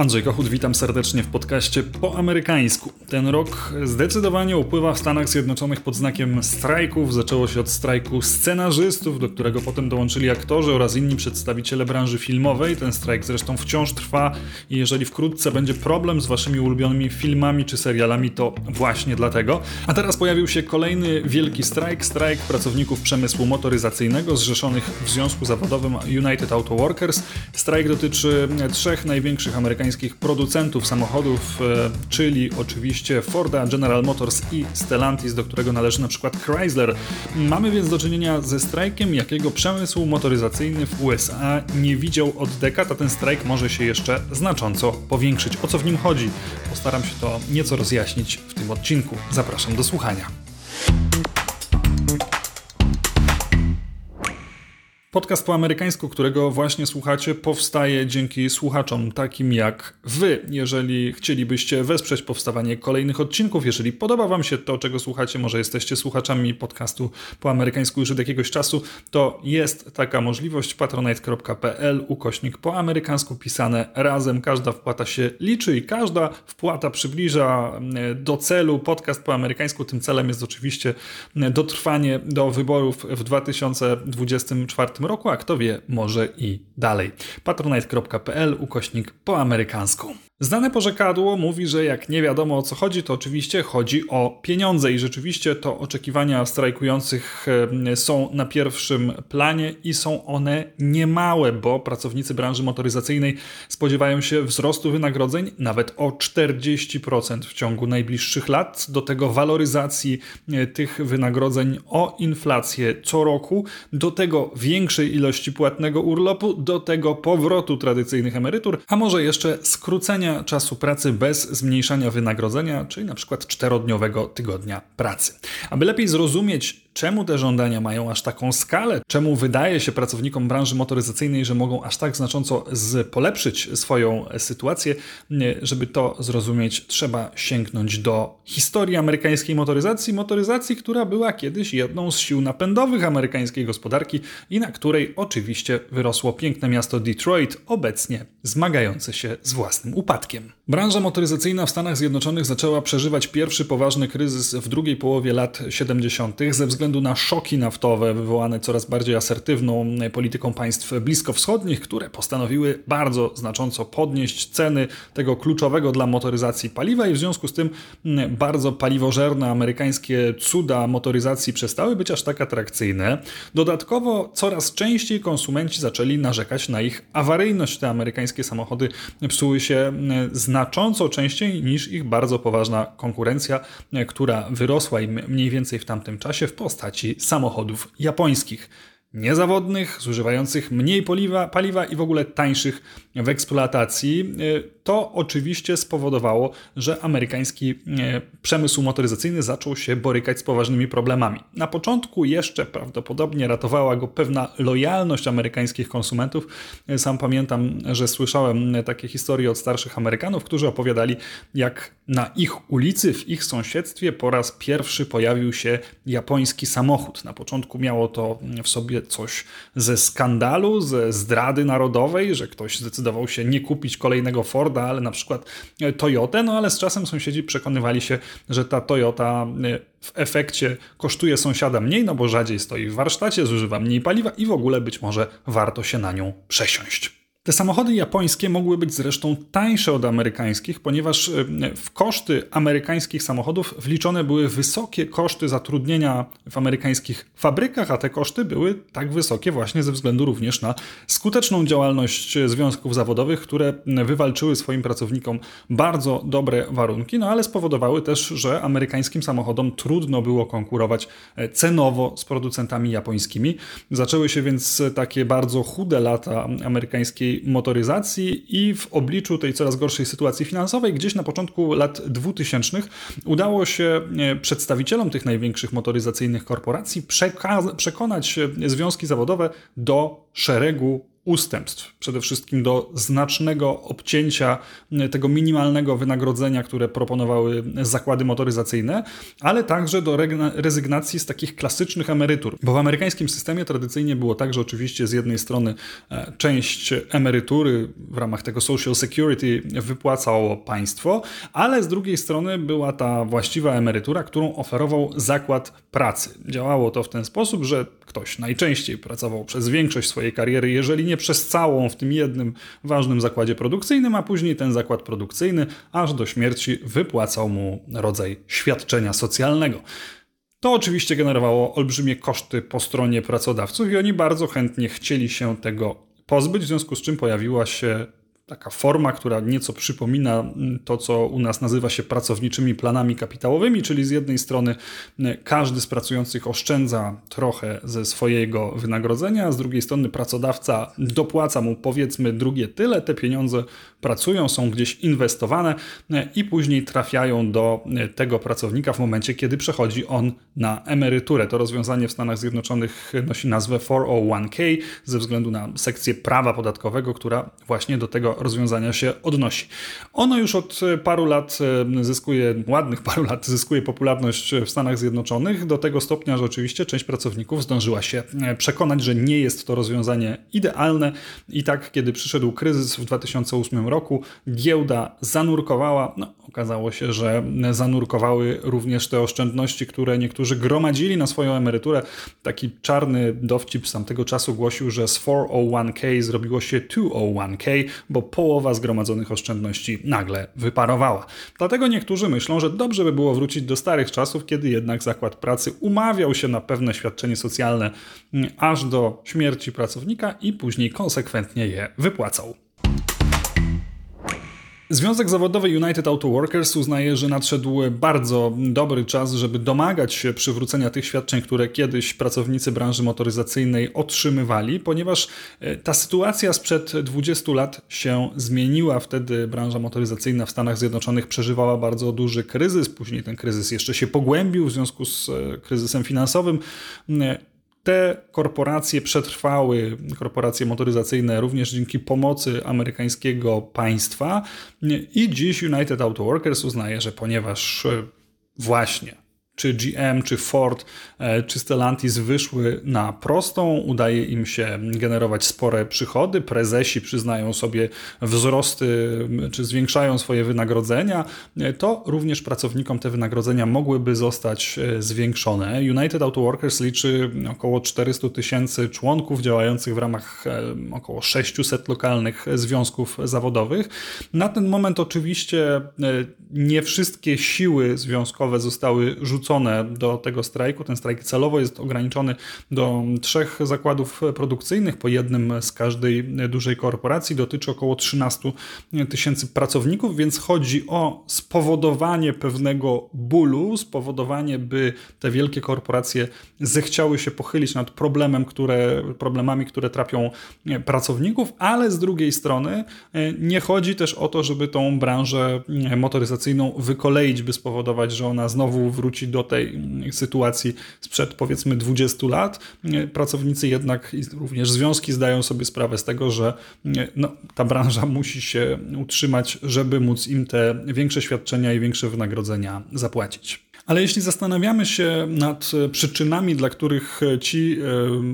Andrzej Kochut, witam serdecznie w podcaście po amerykańsku. Ten rok zdecydowanie upływa w Stanach Zjednoczonych pod znakiem strajków. Zaczęło się od strajku scenarzystów, do którego potem dołączyli aktorzy oraz inni przedstawiciele branży filmowej. Ten strajk zresztą wciąż trwa i jeżeli wkrótce będzie problem z waszymi ulubionymi filmami czy serialami, to właśnie dlatego. A teraz pojawił się kolejny wielki strajk, strajk pracowników przemysłu motoryzacyjnego zrzeszonych w Związku Zawodowym United Auto Workers. Strajk dotyczy trzech największych amerykańskich amerykańskich producentów samochodów, e, czyli oczywiście Forda, General Motors i Stellantis, do którego należy na przykład Chrysler. Mamy więc do czynienia ze strajkiem, jakiego przemysł motoryzacyjny w USA nie widział od dekad, a ten strajk może się jeszcze znacząco powiększyć. O co w nim chodzi? Postaram się to nieco rozjaśnić w tym odcinku. Zapraszam do słuchania. Podcast po amerykańsku, którego właśnie słuchacie, powstaje dzięki słuchaczom takim jak wy. Jeżeli chcielibyście wesprzeć powstawanie kolejnych odcinków, jeżeli podoba wam się to, czego słuchacie, może jesteście słuchaczami podcastu po amerykańsku już od jakiegoś czasu, to jest taka możliwość patronite.pl ukośnik po amerykańsku pisane razem. Każda wpłata się liczy i każda wpłata przybliża mm, do celu podcast po amerykańsku. Tym celem jest oczywiście mm, dotrwanie do wyborów w 2024 roku, a kto wie, może i dalej. patronite.pl ukośnik po amerykańsku. Znane porzekadło mówi, że jak nie wiadomo o co chodzi, to oczywiście chodzi o pieniądze i rzeczywiście to oczekiwania strajkujących są na pierwszym planie i są one niemałe, bo pracownicy branży motoryzacyjnej spodziewają się wzrostu wynagrodzeń nawet o 40% w ciągu najbliższych lat, do tego waloryzacji e, tych wynagrodzeń o inflację co roku, do tego większej ilości płatnego urlopu, do tego powrotu tradycyjnych emerytur, a może jeszcze skrócenia czasu pracy bez zmniejszania wynagrodzenia, czyli na przykład czterodniowego tygodnia pracy. Aby lepiej zrozumieć czemu te żądania mają aż taką skalę, czemu wydaje się pracownikom branży motoryzacyjnej, że mogą aż tak znacząco polepszyć swoją sytuację. Żeby to zrozumieć, trzeba sięgnąć do historii amerykańskiej motoryzacji, motoryzacji, która była kiedyś jedną z sił napędowych amerykańskiej gospodarki i na której oczywiście wyrosło piękne miasto Detroit, obecnie zmagające się z własnym upadkiem. Branża motoryzacyjna w Stanach Zjednoczonych zaczęła przeżywać pierwszy poważny kryzys w drugiej połowie lat 70. ze względu względu na szoki naftowe wywołane coraz bardziej asertywną polityką państw bliskowschodnich, które postanowiły bardzo znacząco podnieść ceny tego kluczowego dla motoryzacji paliwa i w związku z tym bardzo paliwożerne amerykańskie cuda motoryzacji przestały być aż tak atrakcyjne. Dodatkowo coraz częściej konsumenci zaczęli narzekać na ich awaryjność. Te amerykańskie samochody psuły się znacząco częściej niż ich bardzo poważna konkurencja, która wyrosła im mniej więcej w tamtym czasie w postaci samochodów japońskich niezawodnych, zużywających mniej paliwa, paliwa i w ogóle tańszych w eksploatacji. E, to oczywiście spowodowało, że amerykański e, przemysł motoryzacyjny zaczął się borykać z poważnymi problemami. Na początku jeszcze prawdopodobnie ratowała go pewna lojalność amerykańskich konsumentów. E, sam pamiętam, że słyszałem takie historie od starszych Amerykanów, którzy opowiadali, jak na ich ulicy, w ich sąsiedztwie po raz pierwszy pojawił się japoński samochód. Na początku miało to w sobie coś ze skandalu, ze zdrady narodowej, że ktoś zdecydował się nie kupić kolejnego Forda, ale na przykład Toyotę, no ale z czasem sąsiedzi przekonywali się, że ta Toyota e, w efekcie kosztuje sąsiada mniej, no bo rzadziej stoi w warsztacie, zużywa mniej paliwa i w ogóle być może warto się na nią przesiąść. Te samochody japońskie mogły być zresztą tańsze od amerykańskich, ponieważ e, w koszty amerykańskich samochodów wliczone były wysokie koszty zatrudnienia w amerykańskich fabrykach, a te koszty były tak wysokie właśnie ze względu również na skuteczną działalność związków zawodowych, które wywalczyły swoim pracownikom bardzo dobre warunki, no ale spowodowały też, że amerykańskim samochodom trudno było konkurować e, cenowo z producentami japońskimi. Zaczęły się więc takie bardzo chude lata amerykańskiej motoryzacji i w obliczu tej coraz gorszej sytuacji finansowej, gdzieś na początku lat 2000 udało się e, przedstawicielom tych największych motoryzacyjnych korporacji przekonać związki zawodowe do szeregu ustępstw. Przede wszystkim do znacznego obcięcia tego minimalnego wynagrodzenia, które proponowały zakłady motoryzacyjne, ale także do rezygnacji z takich klasycznych emerytur. Bo w amerykańskim systemie tradycyjnie było tak, że oczywiście z jednej strony e, część emerytury w ramach tego Social Security wypłacało państwo, ale z drugiej strony była ta właściwa emerytura, którą oferował zakład pracy. Działało to w ten sposób, że ktoś najczęściej pracował przez większość swojej kariery, jeżeli nie przez całą w tym jednym ważnym zakładzie produkcyjnym, a później ten zakład produkcyjny aż do śmierci wypłacał mu rodzaj świadczenia socjalnego. To oczywiście generowało olbrzymie koszty po stronie pracodawców i oni bardzo chętnie chcieli się tego pozbyć, w związku z czym pojawiła się taka forma, która nieco przypomina mm, to, co u nas nazywa się pracowniczymi planami kapitałowymi, czyli z jednej strony mm, każdy z pracujących oszczędza trochę ze swojego wynagrodzenia, z drugiej strony pracodawca dopłaca mu powiedzmy drugie tyle, te pieniądze pracują, są gdzieś inwestowane mm, i później trafiają do tego pracownika w momencie, kiedy przechodzi on na emeryturę. To rozwiązanie w Stanach Zjednoczonych nosi nazwę 401k ze względu na sekcję prawa podatkowego, która właśnie do tego rozwiązania się odnosi. Ono już od paru lat e, zyskuje, ładnych paru lat zyskuje popularność w Stanach Zjednoczonych do tego stopnia, że oczywiście część pracowników zdążyła się e, przekonać, że nie jest to rozwiązanie idealne i tak kiedy przyszedł kryzys w 2008 roku, giełda zanurkowała, no okazało się, że zanurkowały również te oszczędności, które niektórzy gromadzili na swoją emeryturę. Taki czarny dowcip z tamtego czasu głosił, że z 401k zrobiło się 201k, bo połowa zgromadzonych oszczędności nagle wyparowała. Dlatego niektórzy myślą, że dobrze by było wrócić do starych czasów, kiedy jednak zakład pracy umawiał się na pewne świadczenie socjalne mm, aż do śmierci pracownika i później konsekwentnie je wypłacał. Związek Zawodowy United Auto Workers uznaje, że nadszedł bardzo dobry czas, żeby domagać się przywrócenia tych świadczeń, które kiedyś pracownicy branży motoryzacyjnej otrzymywali, ponieważ e, ta sytuacja sprzed 20 lat się zmieniła. Wtedy branża motoryzacyjna w Stanach Zjednoczonych przeżywała bardzo duży kryzys, później ten kryzys jeszcze się pogłębił w związku z e, kryzysem finansowym. Te korporacje przetrwały, korporacje motoryzacyjne, również dzięki pomocy amerykańskiego państwa. I dziś United Auto Workers uznaje, że ponieważ e, właśnie czy GM, czy Ford, e, czy Stellantis wyszły na prostą, udaje im się generować spore przychody, prezesi przyznają sobie wzrosty, czy zwiększają swoje wynagrodzenia, e, to również pracownikom te wynagrodzenia mogłyby zostać e, zwiększone. United Auto Workers liczy około 400 tysięcy członków działających w ramach około 600 lokalnych związków zawodowych. Na ten moment oczywiście nie wszystkie siły związkowe zostały rzucone do tego strajku. Ten strajk celowo jest ograniczony do trzech zakładów produkcyjnych, po jednym z każdej dużej korporacji. Dotyczy około 13 tysięcy pracowników, więc chodzi o spowodowanie pewnego bólu, spowodowanie, by te wielkie korporacje zechciały się pochylić nad problemem, które, problemami, które trapią pracowników, ale z drugiej strony e, nie chodzi też o to, żeby tą branżę motoryzacyjną wykoleić, by spowodować, że ona znowu wróci do tej sytuacji sprzed powiedzmy 20 lat. Pracownicy jednak również związki zdają sobie sprawę z tego, że no, ta branża musi się utrzymać, żeby móc im te większe świadczenia i większe wynagrodzenia zapłacić. Ale jeśli zastanawiamy się nad e, przyczynami, dla których e, ci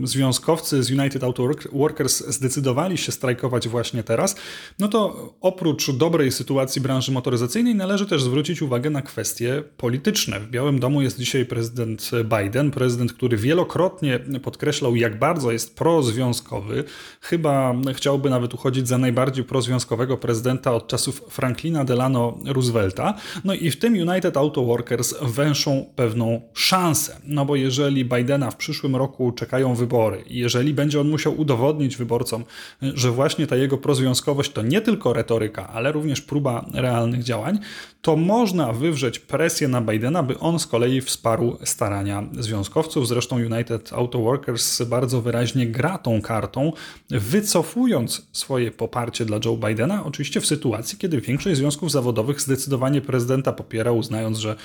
e, związkowcy z United Auto Workers zdecydowali się strajkować właśnie teraz, no to oprócz dobrej sytuacji branży motoryzacyjnej należy też zwrócić uwagę na kwestie polityczne. W Białym Domu jest dzisiaj prezydent Biden, prezydent, który wielokrotnie podkreślał, jak bardzo jest prozwiązkowy. Chyba chciałby nawet uchodzić za najbardziej prozwiązkowego prezydenta od czasów Franklina Delano Roosevelta. No i w tym United Auto Workers węszą pewną szansę. No bo jeżeli Bidena w przyszłym roku czekają wybory jeżeli będzie on musiał udowodnić wyborcom, że właśnie ta jego prozwiązkowość to nie tylko retoryka, ale również próba realnych działań, to można wywrzeć presję na Bidena, by on z kolei wsparł starania związkowców. Zresztą United Auto Workers bardzo wyraźnie gra tą kartą, wycofując swoje poparcie dla Joe Bidena, oczywiście w sytuacji, kiedy większość związków zawodowych zdecydowanie prezydenta popiera, uznając, że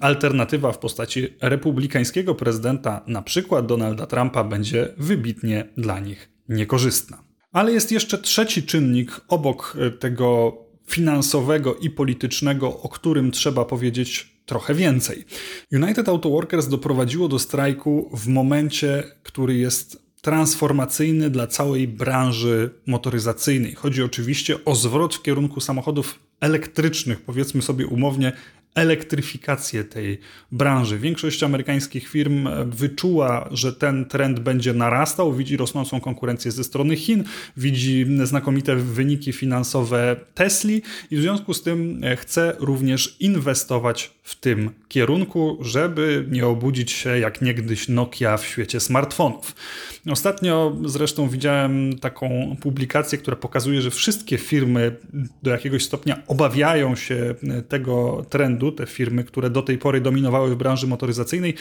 alternatywa w postaci republikańskiego prezydenta, na przykład Donalda Trumpa, będzie wybitnie dla nich niekorzystna. Ale jest jeszcze trzeci czynnik obok e, tego finansowego i politycznego, o którym trzeba powiedzieć trochę więcej. United Auto Workers doprowadziło do strajku w momencie, który jest transformacyjny dla całej branży motoryzacyjnej. Chodzi oczywiście o zwrot w kierunku samochodów elektrycznych, powiedzmy sobie umownie elektryfikację tej branży. Większość amerykańskich firm wyczuła, że ten trend będzie narastał, widzi rosnącą konkurencję ze strony Chin, widzi znakomite wyniki finansowe Tesli i w związku z tym chce również inwestować w tym kierunku, żeby nie obudzić się jak niegdyś Nokia w świecie smartfonów. Ostatnio zresztą widziałem taką publikację, która pokazuje, że wszystkie firmy do jakiegoś stopnia obawiają się tego trendu, te firmy, które do tej pory dominowały w branży motoryzacyjnej.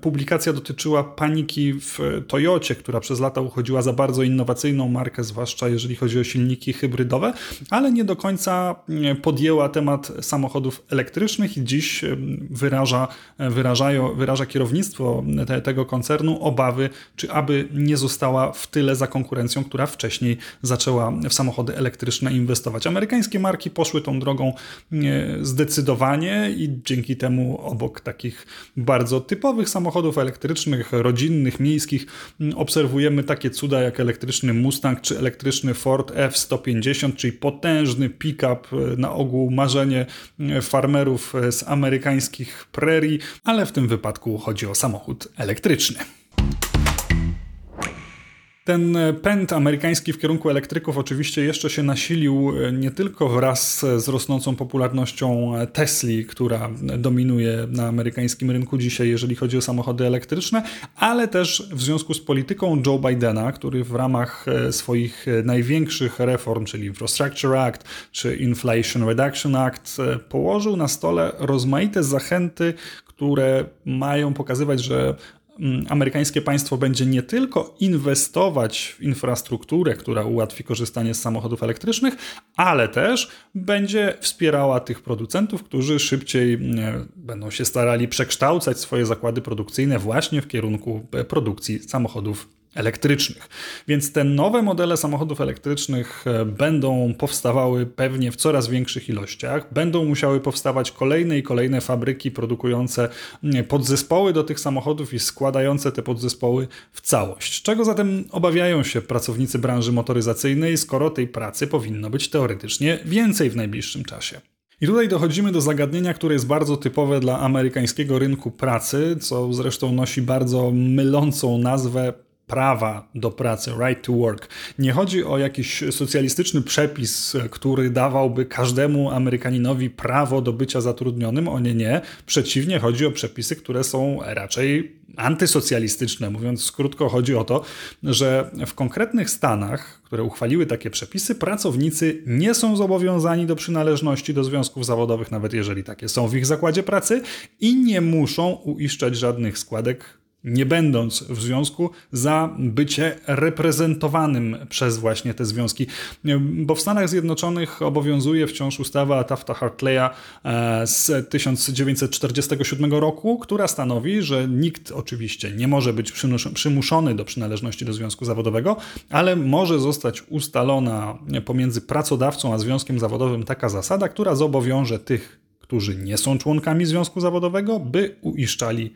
Publikacja dotyczyła paniki w Toyocie, która przez lata uchodziła za bardzo innowacyjną markę, zwłaszcza jeżeli chodzi o silniki hybrydowe, ale nie do końca podjęła temat samochodów elektrycznych i dziś wyraża, wyrażają, wyraża kierownictwo te, tego koncernu obawy, czy aby nie została w tyle za konkurencją, która wcześniej zaczęła w samochody elektryczne inwestować. Amerykańskie marki poszły tą drogą zdecydowanie i dzięki temu obok takich bardzo typowych samochodów elektrycznych, rodzinnych, miejskich, obserwujemy takie cuda jak elektryczny Mustang czy elektryczny Ford F-150, czyli potężny pick-up, na ogół marzenie farmerów z amerykańskich prerii, ale w tym wypadku chodzi o samochód elektryczny. Ten pęd amerykański w kierunku elektryków oczywiście jeszcze się nasilił e, nie tylko wraz z rosnącą popularnością Tesli, która dominuje na amerykańskim rynku dzisiaj, jeżeli chodzi o samochody elektryczne, ale też w związku z polityką Joe Bidena, który w ramach e, swoich największych reform, czyli Infrastructure Act czy Inflation Reduction Act, e, położył na stole rozmaite zachęty, które mają pokazywać, że amerykańskie państwo będzie nie tylko inwestować w infrastrukturę, która ułatwi korzystanie z samochodów elektrycznych, ale też będzie wspierała tych producentów, którzy szybciej mm, będą się starali przekształcać swoje zakłady produkcyjne właśnie w kierunku e, produkcji samochodów elektrycznych. Więc te nowe modele samochodów elektrycznych e, będą powstawały pewnie w coraz większych ilościach. Będą musiały powstawać kolejne i kolejne fabryki produkujące podzespoły do tych samochodów i składające te podzespoły w całość. Czego zatem obawiają się pracownicy branży motoryzacyjnej, skoro tej pracy powinno być teoretycznie więcej w najbliższym czasie? I tutaj dochodzimy do zagadnienia, które jest bardzo typowe dla amerykańskiego rynku pracy, co zresztą nosi bardzo mylącą nazwę prawa do pracy, right to work. Nie chodzi o jakiś socjalistyczny przepis, który dawałby każdemu Amerykaninowi prawo do bycia zatrudnionym. O nie, nie. Przeciwnie, chodzi o przepisy, które są raczej antysocjalistyczne. Mówiąc krótko, chodzi o to, że w konkretnych stanach, które uchwaliły takie przepisy, pracownicy nie są zobowiązani do przynależności do związków zawodowych, nawet jeżeli takie są w ich zakładzie pracy, i nie muszą uiszczać żadnych składek nie będąc w związku, za bycie reprezentowanym przez właśnie te związki. Bo w Stanach Zjednoczonych obowiązuje wciąż ustawa Tafta-Hartleya e, z 1947 roku, która stanowi, że nikt oczywiście nie może być przymuszony do przynależności do związku zawodowego, ale może zostać ustalona pomiędzy pracodawcą a związkiem zawodowym taka zasada, która zobowiąże tych, którzy nie są członkami związku zawodowego, by uiszczali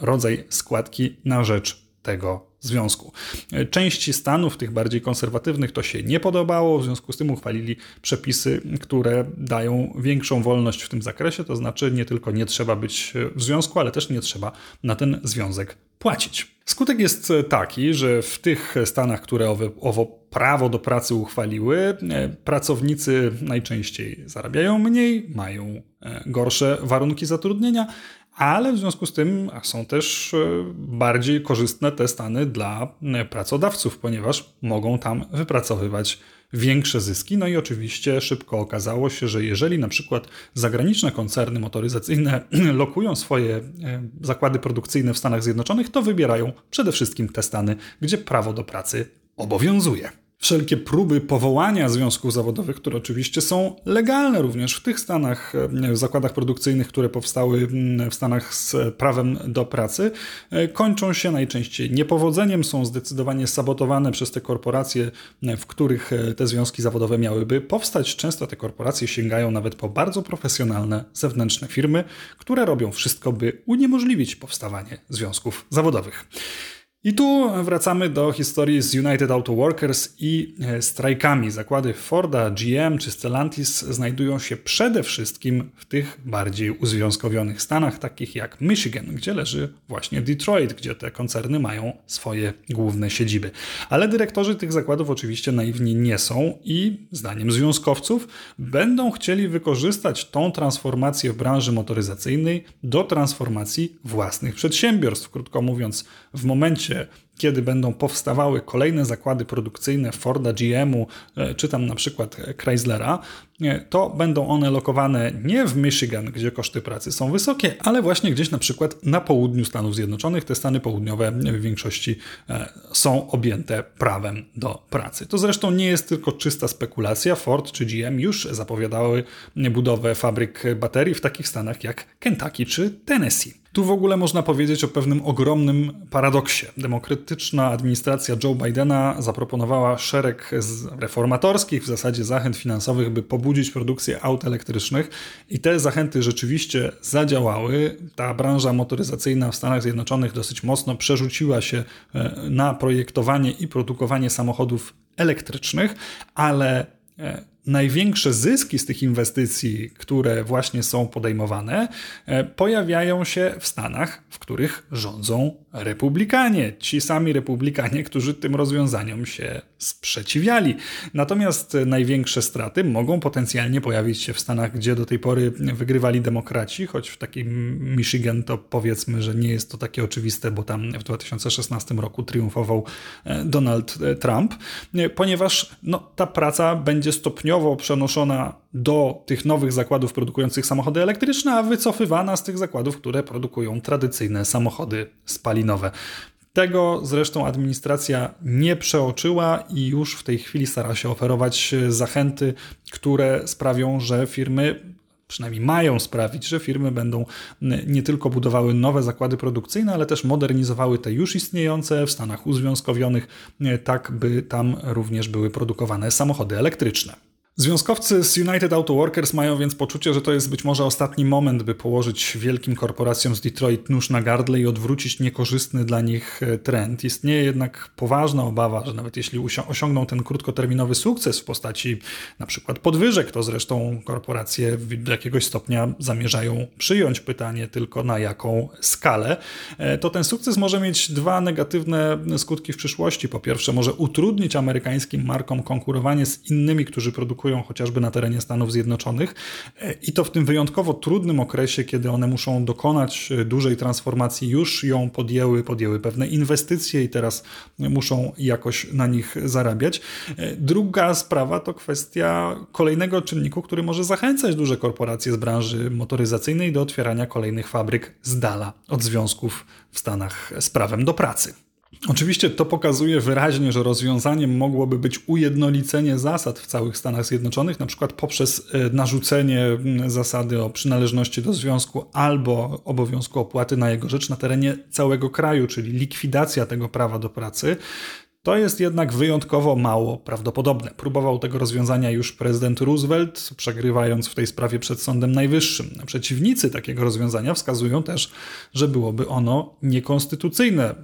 rodzaj składki na rzecz tego związku. E, części stanów, tych bardziej konserwatywnych, to się nie podobało, w związku z tym uchwalili przepisy, które dają większą wolność w tym zakresie, to znaczy nie tylko nie trzeba być w związku, ale też nie trzeba na ten związek płacić. Skutek jest taki, że w tych stanach, które owo, owo prawo do pracy uchwaliły, e, pracownicy najczęściej zarabiają mniej, mają gorsze warunki zatrudnienia, ale w związku z tym są też e, bardziej korzystne te stany dla e, pracodawców, ponieważ mogą tam wypracowywać większe zyski. No i oczywiście szybko okazało się, że jeżeli na przykład zagraniczne koncerny motoryzacyjne lokują swoje e, zakłady produkcyjne w Stanach Zjednoczonych, to wybierają przede wszystkim te stany, gdzie prawo do pracy obowiązuje. Wszelkie próby powołania związków zawodowych, które oczywiście są legalne również w tych stanach, w zakładach produkcyjnych, które powstały w Stanach z prawem do pracy, kończą się najczęściej niepowodzeniem, są zdecydowanie sabotowane przez te korporacje, w których te związki zawodowe miałyby powstać. Często te korporacje sięgają nawet po bardzo profesjonalne zewnętrzne firmy, które robią wszystko, by uniemożliwić powstawanie związków zawodowych. I tu wracamy do historii z United Auto Workers i e, strajkami. Zakłady Forda, GM czy Stellantis znajdują się przede wszystkim w tych bardziej uzwiązkowionych stanach, takich jak Michigan, gdzie leży właśnie Detroit, gdzie te koncerny mają swoje główne siedziby. Ale dyrektorzy tych zakładów oczywiście naiwni nie są i zdaniem związkowców będą chcieli wykorzystać tą transformację w branży motoryzacyjnej do transformacji własnych przedsiębiorstw. Krótko mówiąc, w momencie Yeah. Kiedy będą powstawały kolejne zakłady produkcyjne Forda, GM-u, e, czy tam na przykład Chryslera, e, to będą one lokowane nie w Michigan, gdzie koszty pracy są wysokie, ale właśnie gdzieś na przykład na południu Stanów Zjednoczonych. Te Stany Południowe w większości e, są objęte prawem do pracy. To zresztą nie jest tylko czysta spekulacja. Ford czy GM już zapowiadały budowę fabryk baterii w takich stanach jak Kentucky czy Tennessee. Tu w ogóle można powiedzieć o pewnym ogromnym paradoksie. Administracja Joe Bidena zaproponowała szereg reformatorskich w zasadzie zachęt finansowych, by pobudzić produkcję aut elektrycznych i te zachęty rzeczywiście zadziałały. Ta branża motoryzacyjna w Stanach Zjednoczonych dosyć mocno przerzuciła się e, na projektowanie i produkowanie samochodów elektrycznych, ale e, największe zyski z tych inwestycji, które właśnie są podejmowane, e, pojawiają się w Stanach, w których rządzą republikanie. Ci sami republikanie, którzy tym rozwiązaniom się sprzeciwiali. Natomiast największe straty mogą potencjalnie pojawić się w Stanach, gdzie do tej pory wygrywali demokraci, choć w takim Michigan to powiedzmy, że nie jest to takie oczywiste, bo tam w 2016 roku triumfował e, Donald e, Trump, ponieważ no, ta praca będzie stopniowo stopniowo przenoszona do tych nowych zakładów produkujących samochody elektryczne, a wycofywana z tych zakładów, które produkują tradycyjne samochody spalinowe. Tego zresztą administracja nie przeoczyła i już w tej chwili stara się oferować zachęty, które sprawią, że firmy przynajmniej mają sprawić, że firmy będą nie tylko budowały nowe zakłady produkcyjne, ale też modernizowały te już istniejące w Stanach Uzwiązkowionych, tak by tam również były produkowane samochody elektryczne. Związkowcy z United Auto Workers mają więc poczucie, że to jest być może ostatni moment, by położyć wielkim korporacjom z Detroit nóż na gardle i odwrócić niekorzystny dla nich e, trend. Istnieje jednak poważna obawa, że nawet jeśli osiągną ten krótkoterminowy sukces w postaci na przykład podwyżek, to zresztą korporacje do jakiegoś stopnia zamierzają przyjąć pytanie tylko na jaką skalę, e, to ten sukces może mieć dwa negatywne skutki w przyszłości. Po pierwsze, może utrudnić amerykańskim markom konkurowanie z innymi, którzy produkują chociażby na terenie Stanów Zjednoczonych e, i to w tym wyjątkowo trudnym okresie, kiedy one muszą dokonać e, dużej transformacji, już ją podjęły, podjęły pewne inwestycje i teraz muszą jakoś na nich zarabiać. E, druga sprawa to kwestia kolejnego czynniku, który może zachęcać duże korporacje z branży motoryzacyjnej do otwierania kolejnych fabryk z dala od związków w Stanach z prawem do pracy. Oczywiście to pokazuje wyraźnie, że rozwiązaniem mogłoby być ujednolicenie zasad w całych Stanach Zjednoczonych, na przykład poprzez e, narzucenie zasady o przynależności do związku albo obowiązku opłaty na jego rzecz na terenie całego kraju, czyli likwidacja tego prawa do pracy. To jest jednak wyjątkowo mało prawdopodobne. Próbował tego rozwiązania już prezydent Roosevelt, przegrywając w tej sprawie przed Sądem Najwyższym. Przeciwnicy takiego rozwiązania wskazują też, że byłoby ono niekonstytucyjne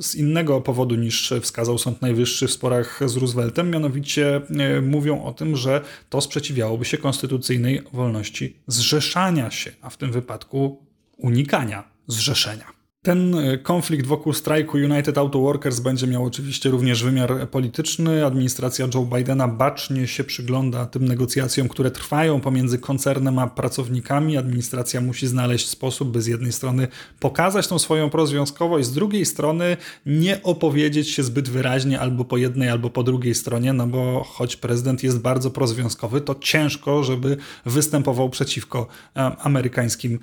z innego powodu niż wskazał Sąd Najwyższy w sporach z Rooseveltem, mianowicie e, mówią o tym, że to sprzeciwiałoby się konstytucyjnej wolności zrzeszania się, a w tym wypadku unikania zrzeszenia. Ten e, konflikt wokół strajku United Auto Workers będzie miał oczywiście również wymiar polityczny. Administracja Joe Bidena bacznie się przygląda tym negocjacjom, które trwają pomiędzy koncernem a pracownikami. Administracja musi znaleźć sposób, by z jednej strony pokazać tą swoją prozwiązkowość, z drugiej strony nie opowiedzieć się zbyt wyraźnie albo po jednej, albo po drugiej stronie, no bo choć prezydent jest bardzo prozwiązkowy, to ciężko, żeby występował przeciwko e, amerykańskim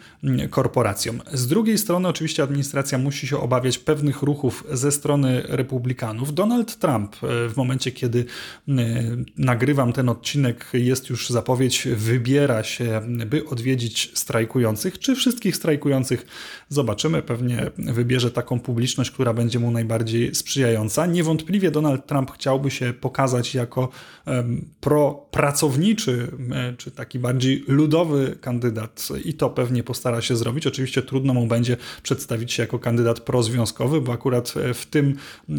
korporacjom. Z drugiej strony oczywiście administracja administracja musi się obawiać pewnych ruchów ze strony republikanów. Donald Trump w momencie, kiedy nagrywam ten odcinek, jest już zapowiedź, wybiera się, by odwiedzić strajkujących. Czy wszystkich strajkujących zobaczymy? Pewnie wybierze taką publiczność, która będzie mu najbardziej sprzyjająca. Niewątpliwie Donald Trump chciałby się pokazać jako pro-pracowniczy, czy taki bardziej ludowy kandydat i to pewnie postara się zrobić. Oczywiście trudno mu będzie przedstawić się jako kandydat prozwiązkowy, bo akurat w tym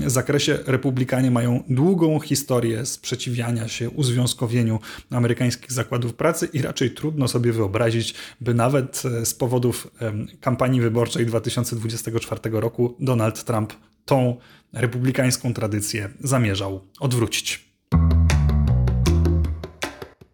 zakresie republikanie mają długą historię sprzeciwiania się uzwiązkowieniu amerykańskich zakładów pracy i raczej trudno sobie wyobrazić, by nawet z powodów kampanii wyborczej 2024 roku Donald Trump tą republikańską tradycję zamierzał odwrócić.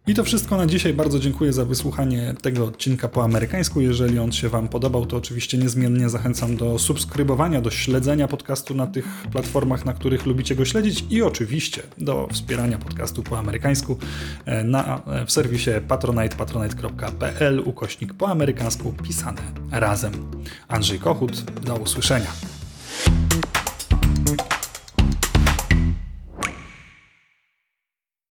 I to wszystko na dzisiaj. Bardzo dziękuję za wysłuchanie tego odcinka po amerykańsku. Jeżeli on się Wam podobał, to oczywiście niezmiennie zachęcam do subskrybowania, do śledzenia podcastu na tych platformach, na których lubicie go śledzić i oczywiście do wspierania podcastu po amerykańsku e, na, e, w serwisie patronite, patronite.pl ukośnik po amerykańsku pisane razem. Andrzej Kochut, do usłyszenia.